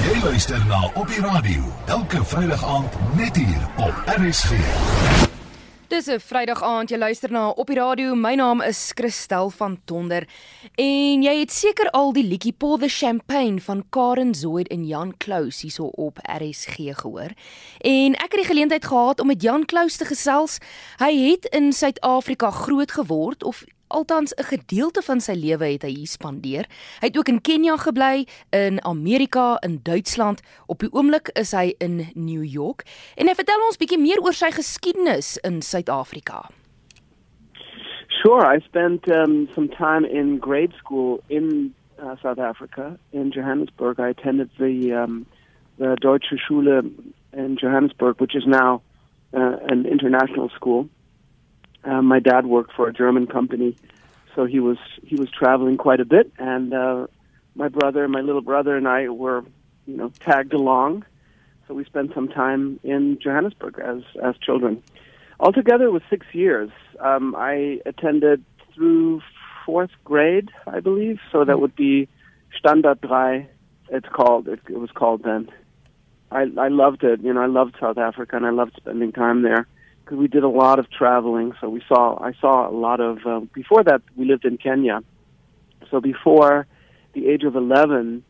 Jy luister na op die radio elke Vrydag aand net hier op RSG. Dis 'n Vrydag aand, jy luister na op die radio. My naam is Christel van Tonder. En jy het seker al die liedjie Pour the Champagne van Karen Zoid en Jan Klous hierso op RSG gehoor. En ek het die geleentheid gehad om met Jan Klous te gesels. Hy het in Suid-Afrika groot geword of Althans 'n gedeelte van sy lewe het hy hier spandeer. Hy het ook in Kenja gebly, in Amerika, in Duitsland. Op die oomblik is hy in New York en hy vertel ons bietjie meer oor sy geskiedenis in Suid-Afrika. Sure, I spent um, some time in grade school in uh, South Africa, in Johannesburg. I attended the um, the Deutsche Schule in Johannesburg, which is now uh, an international school. Uh, my dad worked for a German company, so he was he was traveling quite a bit, and uh, my brother, my little brother, and I were, you know, tagged along. So we spent some time in Johannesburg as as children. Altogether, it was six years. Um, I attended through fourth grade, I believe. So that would be Standard 3. It's called. It, it was called then. I I loved it. You know, I loved South Africa, and I loved spending time there because we did a lot of traveling. So we saw, I saw a lot of. Uh, before that, we lived in Kenya. So before the age of eleven,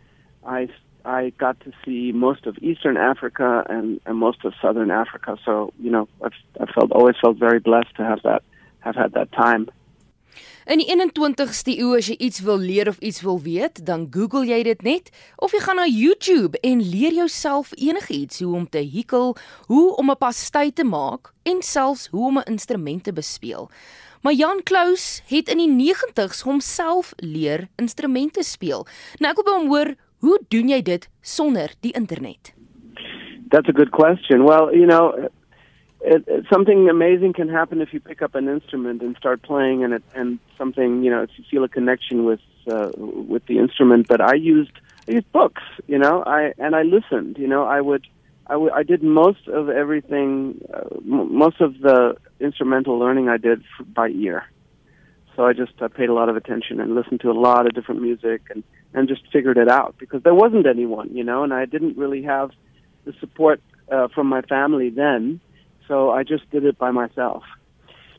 I I got to see most of Eastern Africa and, and most of Southern Africa. So you know, I've, I felt always felt very blessed to have that have had that time. In die 21ste eeu as jy iets wil leer of iets wil weet, dan Google jy dit net of jy gaan na YouTube en leer jouself enigiets hoe om te hikel, hoe om 'n pastei te maak en selfs hoe om 'n instrument te bespeel. Maar Jan Klous het in die 90's homself leer instrumente speel. Nou ek wil by hom hoor, hoe doen jy dit sonder die internet? That's a good question. Well, you know, it, it, something amazing can happen if you pick up an instrument and start playing, and it, and something you know if you feel a connection with uh, with the instrument. But I used I used books, you know, I and I listened. You know, I would I, w- I did most of everything, uh, m- most of the instrumental learning I did f- by ear. So I just I paid a lot of attention and listened to a lot of different music and and just figured it out because there wasn't anyone, you know, and I didn't really have the support uh, from my family then so I just did it by myself.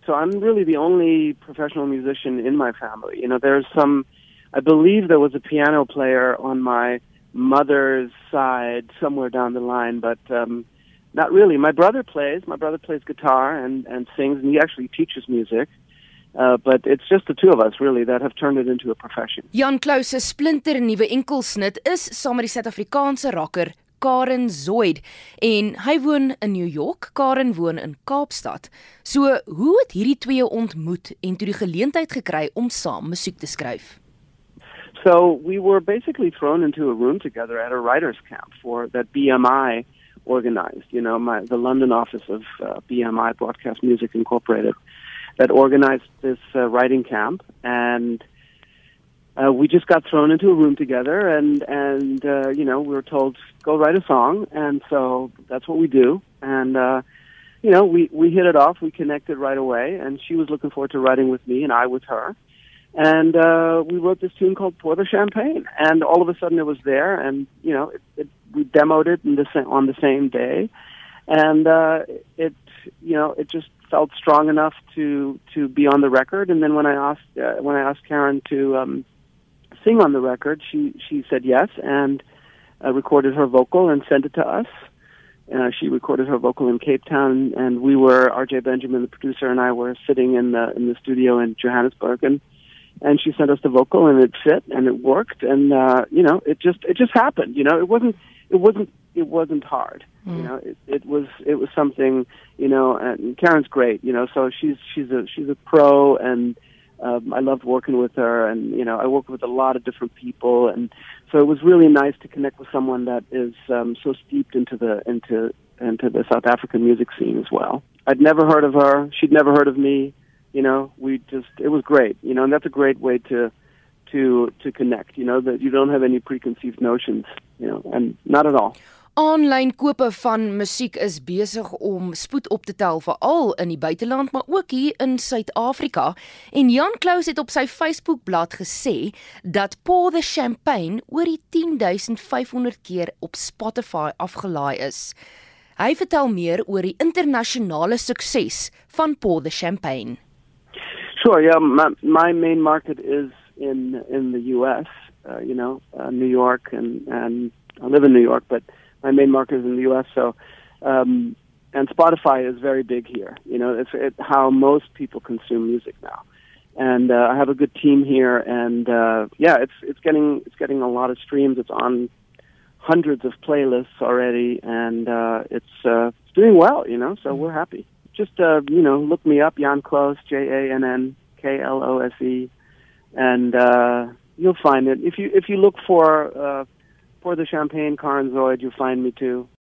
So I'm really the only professional musician in my family. You know, there's some, I believe there was a piano player on my mother's side somewhere down the line, but um, not really. My brother plays. My brother plays guitar and, and sings, and he actually teaches music. Uh, but it's just the two of us really that have turned it into a profession. Jann Klose splinter nuwe enkelsnit is saam met die Suid-Afrikaanse rocker Karen Zoid en hy woon in New York, Karen woon in Kaapstad. So, hoe het hierdie twee ontmoet en toe die geleentheid gekry om saam musiek te skryf? So, we were basically thrown into a room together at a writers camp for that BMI organized, you know, my the London office of uh, BMI Broadcast Music Incorporated that organized this uh, writing camp and uh, we just got thrown into a room together, and and uh, you know we were told go write a song, and so that's what we do. And uh, you know we we hit it off, we connected right away, and she was looking forward to writing with me, and I with her. And uh, we wrote this tune called "Pour the Champagne," and all of a sudden it was there, and you know it, it, we demoed it in the sa- on the same day, and uh, it you know it just felt strong enough to to be on the record. And then when I asked uh, when I asked Karen to um, sing on the record, she she said yes and uh, recorded her vocal and sent it to us. Uh, she recorded her vocal in Cape Town, and we were R.J. Benjamin, the producer, and I were sitting in the in the studio in Johannesburg, and and she sent us the vocal, and it fit, and it worked, and uh, you know, it just it just happened. You know, it wasn't it wasn't it wasn't hard. Mm. You know, it, it was it was something. You know, and Karen's great. You know, so she's she's a she's a pro and um, I loved working with her, and you know, I worked with a lot of different people, and so it was really nice to connect with someone that is um, so steeped into the into into the South African music scene as well. I'd never heard of her; she'd never heard of me. You know, we just it was great. You know, and that's a great way to to to connect. You know, that you don't have any preconceived notions. You know, and not at all. Aanlyn kope van musiek is besig om spoed op te tel veral in die buiteland maar ook hier in Suid-Afrika en Jan Klous het op sy Facebookblad gesê dat Pour the Champagne oor die 10500 keer op Spotify afgelaai is. Hy vertel meer oor die internasionale sukses van Pour the Champagne. Sure, yeah, my, my main market is in in the US, uh, you know, uh, New York and and I live in New York, but my main market is in the U.S. So, um, and Spotify is very big here. You know, it's it, how most people consume music now. And uh, I have a good team here, and uh, yeah, it's it's getting it's getting a lot of streams. It's on hundreds of playlists already, and uh, it's uh, it's doing well. You know, so we're happy. Just uh, you know, look me up, Jann Klose, J A N N K L O S E, and uh, you'll find it. If you if you look for uh, for the Champagne Karen Zoid, you'll find me too.